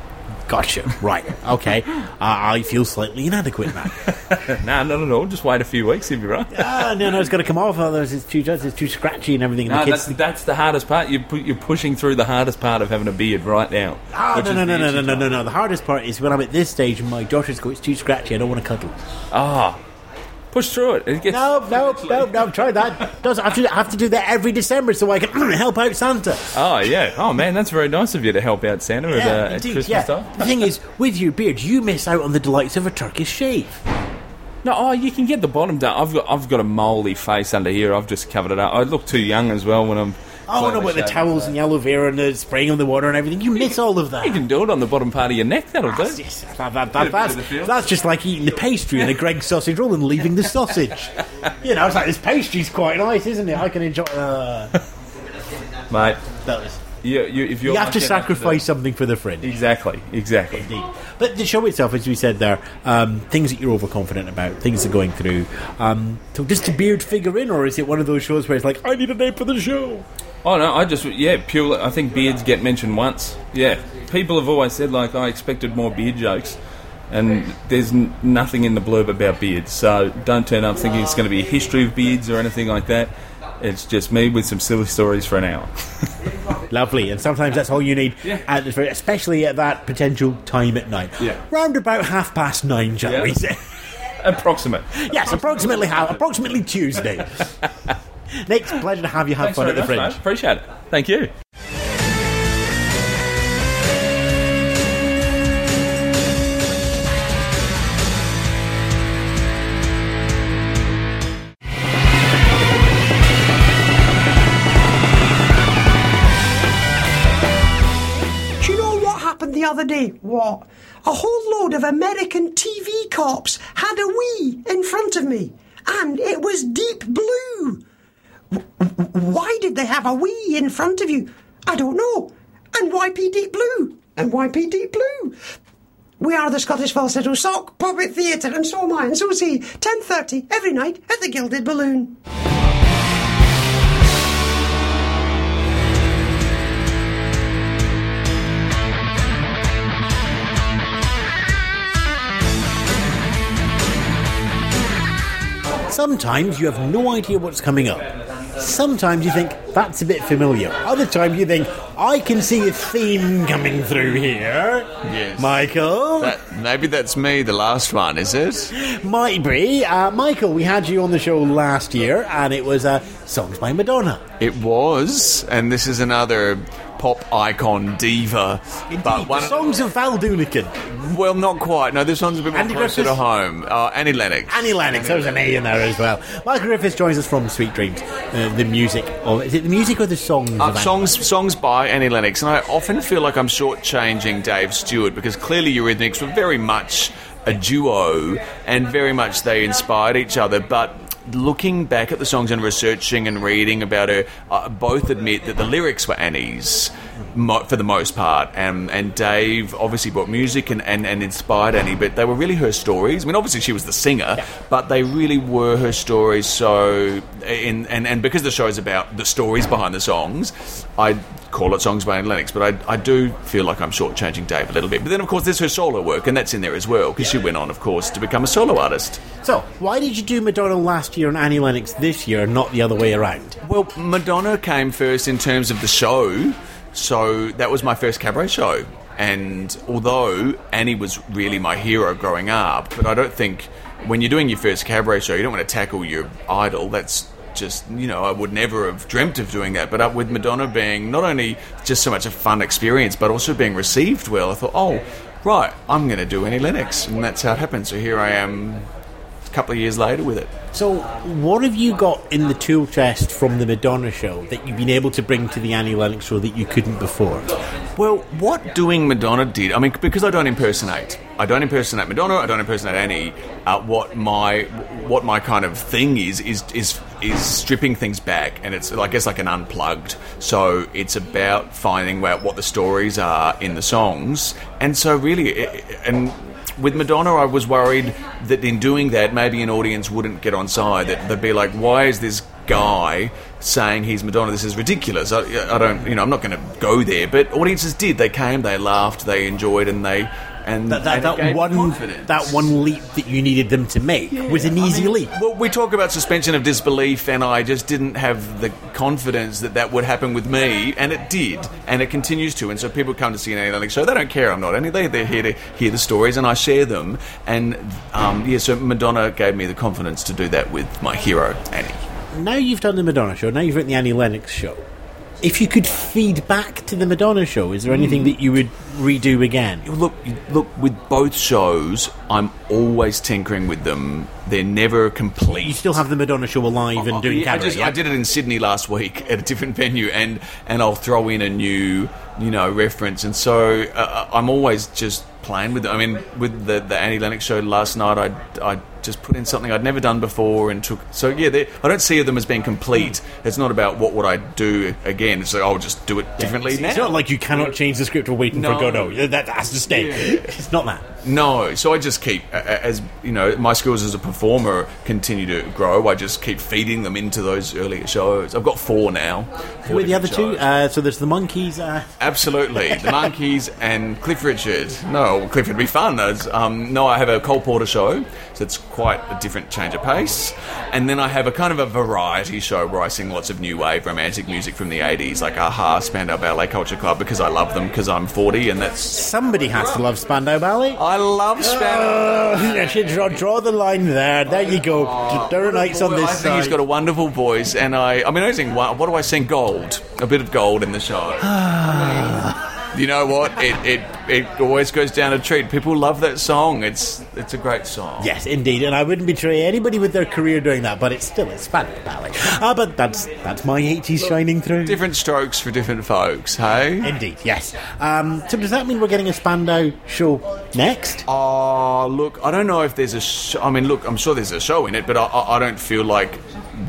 A: Gotcha. Right. Okay. Uh, I feel slightly inadequate now.
F: no, not at all. Just wait a few weeks, you'll be right.
A: ah, no, no, it's got to come off. Otherwise, it's too, it's too scratchy and everything. And
F: No,
A: the
F: that's,
A: kids.
F: that's the hardest part. You're, pu- you're pushing through the hardest part of having a beard right now.
A: Ah,
F: which
A: no,
F: is
A: no,
F: the
A: no, no,
F: issue.
A: no, no, no, no. The hardest part is when I'm at this stage and my daughters go, it's too scratchy, I don't want to cuddle.
F: Ah, push through it. it gets,
A: No, no, no, no, try that. Does I have to, I have to do that every December so I can help out Santa.
F: Oh yeah. Oh man, that's very nice of you to help out Santa at, uh, at Christmas
A: yeah.
F: time.
A: The thing is, with your beard, you miss out on the delights of a Turkish shave.
F: No, oh, you can get the bottom done. I've got I've got a mouldy face under here. I've just covered it up. I look too young as well when I'm.
A: Oh, no, with the towels and the aloe vera and the spraying of the water and everything. You miss all of that.
F: You can do it on the bottom part of your neck. That'll do.
A: Yes, that, that, that, that's, that's just like eating the pastry in a Greggs sausage roll and leaving the sausage. You know, it's like this pastry's quite nice, isn't it? I can enjoy. Uh,
F: Mate,
A: that was,
F: you, you, if you're
A: have to sacrifice something for the friend.
F: Exactly, exactly.
A: Indeed. But the show itself, as we said there, um, things that you're overconfident about, things that are going through. Um, so does the beard figure in, or is it one of those shows where it's like, I need a name for the show?
F: Oh no, I just yeah, purely. I think beards get mentioned once. Yeah, people have always said like I expected more beard jokes, and there's n- nothing in the blurb about beards. So don't turn up thinking it's going to be a history of beards or anything like that. It's just me with some silly stories for an hour.
A: Lovely, and sometimes that's all you need,
F: Yeah.
A: at the, especially at that potential time at night.
F: Yeah.
A: Round about half past nine, shall
F: Yeah.
A: we say?
F: Approximate.
A: yes, approximately how, approximately Tuesday. Nick, pleasure to have you have
F: Thanks
A: fun at the
F: much,
A: fringe.
F: mate. Appreciate it. Thank you.
G: Do you know what happened the other day? What? A whole load of American TV cops had a wee in front of me, and it was deep blue. Why did they have a wee in front of you? I don't know. And why P Deep Blue? And why P Deep Blue? We are the Scottish Falsetto Sock Puppet Theatre, and so am I, and so is he. 10.30 every night at the Gilded Balloon.
A: Sometimes you have no idea what's coming up. Sometimes you think that's a bit familiar. Other times you think I can see a theme coming through here.
H: Yes.
A: Michael,
H: That, maybe that's me, the last one, is it?
A: might be. Uh, Michael, we had you on the show last year, and it was uh, songs by Madonna.
H: It was, and this is another pop icon diva. But one,
A: songs of Val Doonican,
H: well, not quite. No, this one's a bit more
A: Andy
H: closer
A: Griffiths?
H: to home. Uh, Annie Lennox.
A: Annie Lennox. There was an A in there as well. Michael Griffiths joins us from Sweet Dreams. Uh, the music, or is it the music or the songs? of
H: Uh, songs, songs by Annie Lennox, and I often feel like I'm shortchanging Dave Stewart because clearly Eurythmics were very much a duo, and very much they inspired each other. But looking back at the songs and researching and reading about her, uh, both admit that the lyrics were Annie's mo- for the most part, and and Dave obviously brought music and, and, and inspired Annie, but they were really her stories. I mean, obviously she was the singer, but they really were her stories. So, in and and because the show is about the stories behind the songs, I call it songs by Annie Lennox, but I, I do feel like I'm shortchanging Dave a little bit. But then, of course, there's her solo work, and that's in there as well, because she went on, of course, to become a solo artist.
A: So, why did you do Madonna last year and Annie Lennox this year, and not the other way around?
H: Well, Madonna came first in terms of the show, so that was my first cabaret show. And although Annie was really my hero growing up, but I don't think when you're doing your first cabaret show, you don't want to tackle your idol. That's just, you know, I would never have dreamt of doing that. But up with Madonna being not only just so much a fun experience, but also being received well, I thought, oh, right, I'm going to do Annie Lennox. And that's how it happened. So here I am a couple of years later with it.
A: So, what have you got in the tool chest from the Madonna show that you've been able to bring to the Annie Lennox show that you couldn't before?
H: Well, what doing Madonna did, I mean, because I don't impersonate, I don't impersonate Madonna, I don't impersonate Annie. Uh, what my what my kind of thing is is is is stripping things back, and it's I guess like an unplugged. So it's about finding out what the stories are in the songs, and so really, it, and with Madonna, I was worried that in doing that, maybe an audience wouldn't get on side. That they'd be like, "Why is this guy saying he's Madonna? This is ridiculous." I, I don't, you know, I'm not going to go there. But audiences did. They came, they laughed, they enjoyed, and they and
A: That, that,
H: and
A: that one
H: confidence.
A: that one leap that you needed them to make was an easy leap.
H: Well, we talk about suspension of disbelief, and I just didn't have the confidence that that would happen with me, and it did, and it continues to. And so people come to see an Annie Lennox show. They don't care I'm not Annie. They, they're here to hear the stories, and I share them. And um, yeah, so Madonna gave me the confidence to do that with my hero, Annie.
A: Now you've done the Madonna show. Now you've written the Annie Lennox show. If you could feed back to the Madonna show, is there anything that you would redo again?
H: Look, look. With both shows, I'm always tinkering with them. They're never complete.
A: You still have the Madonna show alive and doing
H: Yeah, I, just,
A: yeah?
H: I did it in Sydney last week at a different venue, and and I'll throw in a new you know reference, and so uh, I'm always just playing with it. I mean, with the the Annie Lennox show last night, I I just put in something I'd never done before, and took so yeah. I don't see them as being complete. It's not about what would I do again. It's like I'll just do it differently
A: It's,
H: now.
A: it's not like you cannot change the script or waiting
H: No.
A: for Godot. That, that has to stay. It's not that.
H: No, so I just keep, as you know, my skills as a performer continue to grow. I just keep feeding them into those earlier shows. I've got four now.
A: Who are the other
H: different
A: two? Uh, so there's the Monkees. Uh,
H: Absolutely, the Monkees and Cliff Richard. No, Cliff would be fun. Um, no, I have a Cole Porter show, so it's quite a different change of pace. And then I have a kind of a variety show where I sing lots of new wave romantic music from the '80s, like A-ha, Spandau Ballet Culture Club, because I love them because I'm 40, and that's
A: somebody has to love Spandau Ballet.
H: I love Spandau.
A: Oh, should draw, draw the line there. There you go. Nights on this
H: I think
A: side.
H: he's got a wonderful voice, and I, I mean, I sing. What what do I sing? Gold, a bit of gold in the show. you know what? It, it it always goes down a treat. People love that song. It's it's a great song.
A: Yes, indeed, and I wouldn't betray anybody with their career doing that, but it's still it's Spandau Ballet. Ah, but that's that's my 80s shining through.
H: Different strokes for different folks. Hey.
A: Indeed, yes. Um, so does that mean we're getting a Spandau show next?
H: Oh, look, I don't know if there's a. Sh- I mean, look, I'm sure there's a show in it, but I, I, I don't feel like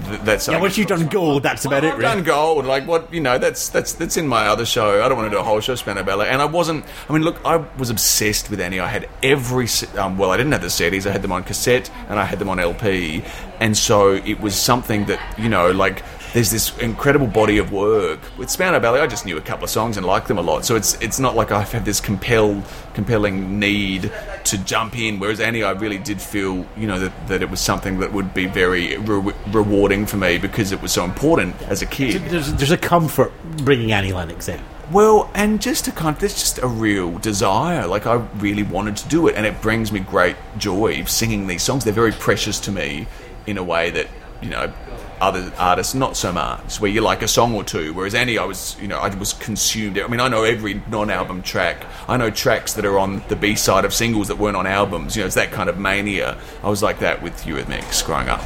H: th- that's.
A: Yeah, once you've done gold, that's about it,
H: I've
A: really.
H: done gold. Like what you know, that's that's that's in my other show. I don't want to do a whole show Spandau Ballet. And I wasn't. I mean, look, I was obsessed with Annie. I had every. Um, well, I didn't have the CDs. I had them on cassette and I had them on LP. And so it was something that you know, like. There's this incredible body of work with Spandau Ballet. I just knew a couple of songs and liked them a lot, so it's it's not like I have this compel, compelling need to jump in. Whereas Annie, I really did feel, you know, that, that it was something that would be very re- rewarding for me because it was so important as a kid.
A: There's, there's a comfort bringing Annie Lennox in.
H: Well, and just a kind of, there's just a real desire. Like I really wanted to do it, and it brings me great joy singing these songs. They're very precious to me in a way that you know other artists not so much. Where you like a song or two, whereas Annie, I was you know I was consumed. I mean, I know every non-album track. I know tracks that are on the B side of singles that weren't on albums. You know, it's that kind of mania. I was like that with Eurythmics growing up.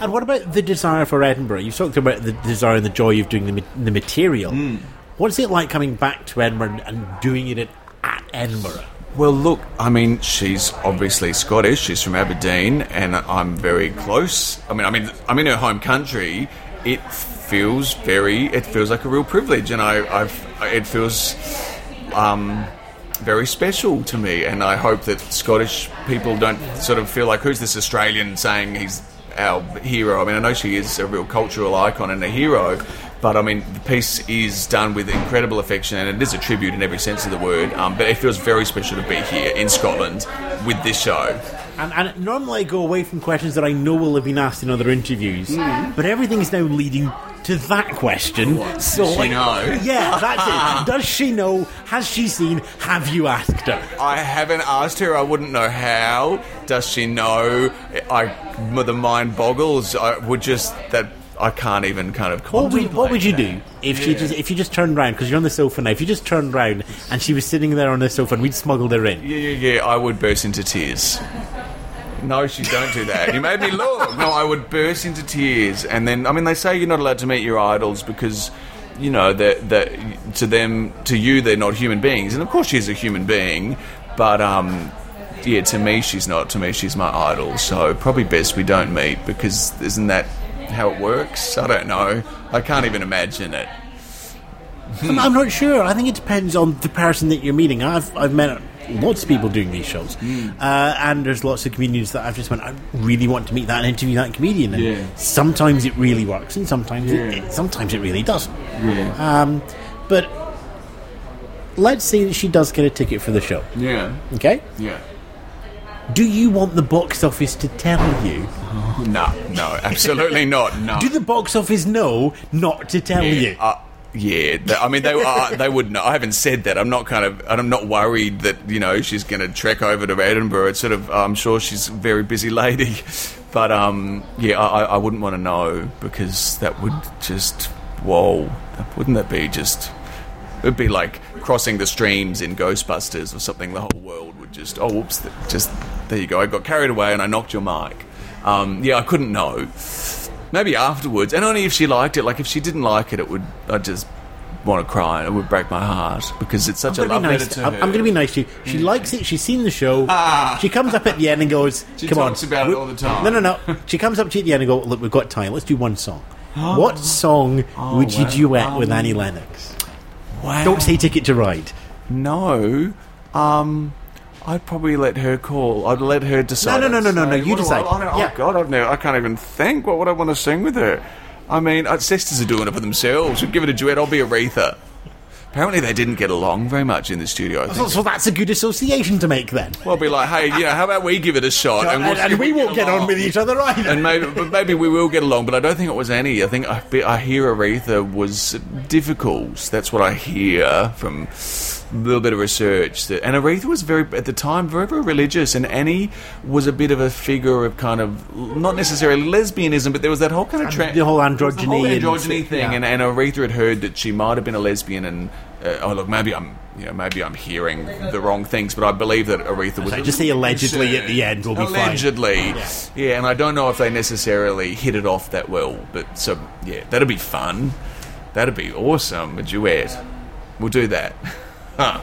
A: And what about the desire for Edinburgh? You've talked about the desire and the joy of doing the, the material.
H: Hmm.
A: What's it like coming back to Edinburgh and doing it at Edinburgh?
H: Well, look, I mean, she's obviously Scottish. She's from Aberdeen, and I'm very close. I mean, I mean, I'm in her home country. It feels very. It feels like a real privilege, and I, I've. It feels. Um, very special to me, and I hope that Scottish people don't sort of feel like who's this Australian saying he's our hero. I mean, I know she is a real cultural icon and a hero, but I mean, the piece is done with incredible affection, and it is a tribute in every sense of the word. Um, but it feels very special to be here in Scotland with this show.
A: And, and normally I go away from questions that I know will have been asked in other interviews,
H: Hmm.
A: but is now leading to that question. so,
H: Does she
A: like,
H: know?
A: Yeah, that's it. Does she know? Has she seen? Have you asked her?
H: I haven't asked her. I wouldn't know how. Does she know? I the mind boggles. I would just that I can't even kind of.
A: What would, what would you
H: contemplate
A: do if she just if you just turned round because you're on the sofa now? If you just turned round and she was sitting there on the sofa and we'd smuggled her in.
H: Yeah, yeah, yeah. I would burst into tears. No, she don't do that. You made me look. No, I would burst into tears, and then I mean, they say you're not allowed to meet your idols because. You know that that to them, to you, they're not human beings, and of course she's a human being, but um, yeah, to me she's not. To me she's my idol. So probably best we don't meet because isn't that how it works? I don't know. I can't even imagine it.
A: I'm, I'm not sure. I think it depends on the person that you're meeting. I've I've met lots of people doing these shows,
H: Hmm.
A: uh, and there's lots of comedians that I've just went. I really want to meet that and interview that comedian. And
H: Yeah.
A: sometimes it really works, and sometimes it, it sometimes it really doesn't. Um, but let's say that she does get a ticket for the show.
H: Yeah,
A: Okay,
H: yeah.
A: Do you want the box office to tell you?
H: No, no, absolutely not. No.
A: Do the box office know not to tell you?
H: Uh, yeah, th- I mean they uh, they would know. I haven't said that. I'm not kind of. I'm not worried that you know she's going to trek over to Edinburgh. It's sort of. I'm sure she's a very busy lady, but um, yeah, I, I I wouldn't want to know because that would just whoa. Wouldn't that be just? It'd be like crossing the streams in Ghostbusters or something. The whole world would just. Oh, whoops! Just there you go. I got carried away and I knocked your mic. Um, yeah, I couldn't know. Maybe afterwards, and only if she liked it. Like if she didn't like it, it would. I'd just want to cry, and it would break my heart because it's such
A: I'm
H: a love
A: nice to,
H: to
A: I'm. I'm gonna be nice to you. She likes it. She's seen the show.
H: Ah.
A: She comes up at the end and goes,
H: She
A: "Come
H: talks
A: on."
H: about it all the time.
A: No, no, no. She comes up to you at the end and goes, "Look, we've got time. Let's do one song." what song would you
H: wow.
A: duet with
H: Um,
A: Annie Lennox?
H: Wow.
A: Don't say "Ticket to Ride."
H: no. Um, I'd probably let her call. I'd let her decide.
A: No, no, no, no, no, no, you
H: What I-
A: decide.
H: I don't-
A: Yeah.
H: Oh God, I've never, I can't even think. What would I want to sing with her? I mean, uh, sisters are doing it for themselves. We'd give it a duet. I'll be Aretha. Apparently, they didn't get along very much in the studio.
A: So, so that's a good association to make then.
H: Well, be like, hey, you know, how about we give it a shot,
A: And,
H: we'll see
A: and
H: if
A: we won't get on with each other either.
H: and maybe, but maybe we will get along. But I don't think it was Annie. I think I, I hear Aretha was difficult. That's what I hear from little bit of research. That, and Aretha was very at the time very very religious, and Annie was a bit of a figure of kind of not necessarily lesbianism, but there was that whole kind of tra-
A: the whole
H: was the
A: androgyny and-
H: thing.
A: yeah.
H: And, and Aretha had heard that she might have been a lesbian, and uh, oh look, maybe I'm. You know, maybe I'm hearing the wrong things, but I believe that Aretha was.
A: So just say allegedly
H: concerned.
A: at the end, we'll be fine.
H: Allegedly, yeah. And I don't know if they necessarily hit it off that well, but so yeah, that'd be fun. That'd be awesome. A duet. We'll do that. Huh.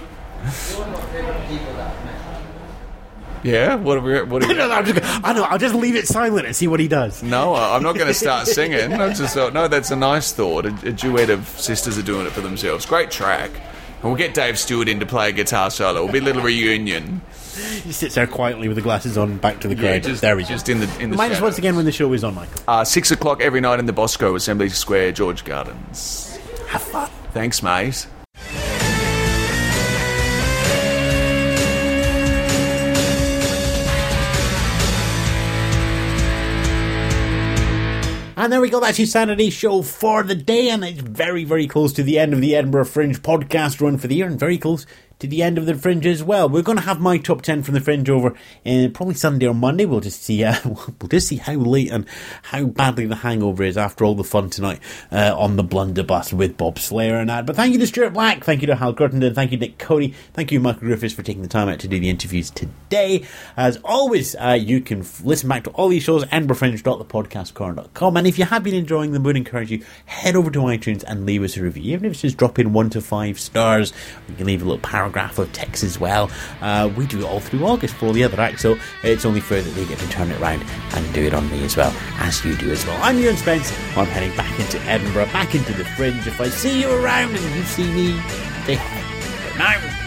H: Yeah. What are we? What are
A: No, no. I'm just I know. I'll just leave it silent and see what he does.
H: No, I'm not going to start singing. I just thought, no, that's a nice thought. A, a duet of sisters are doing it for themselves. Great track. And we'll get Dave Stewart in to play a guitar solo. It'll be a little reunion.
A: He sits there quietly with the glasses on, back to the crowd.
H: just,
A: there we
H: just in the in the
A: Remind us once again when the show is on, Michael.
H: Uh, six o'clock every night in the Bosco Assembly Square, George Gardens.
A: Have fun.
H: Thanks, mate.
A: And there we go. That's your Saturday show for the day, and it's very, very close to the end of the Edinburgh Fringe podcast run for the year, and very close to the end of the Fringe as well. We're going to have my top ten from the Fringe over in probably Sunday or Monday. We'll just see. Uh, we'll just see how late and how badly the hangover is after all the fun tonight uh, on the Blundabus with Bob Slayer and that. But thank you to Stuart Black, thank you to Hal Cruttenden, thank you Nick Cody, thank you Michael Griffiths for taking the time out to do the interviews today. As always, uh, you can f- listen back to all these shows at edinburghfringe.thepodcastcorner.com. And if you have been enjoying them, would encourage you head over to iTunes and leave us a review. Even if it's just drop in one to five stars, you can leave a little paragraph of text as well. Uh, we do it all through August for all the other acts, so it's only fair that they get to turn it around and do it on me as well, as you do as well. I'm Ewan Spence. I'm heading back into Edinburgh, back into the Fringe. If I see you around and you see me, say hi. But now.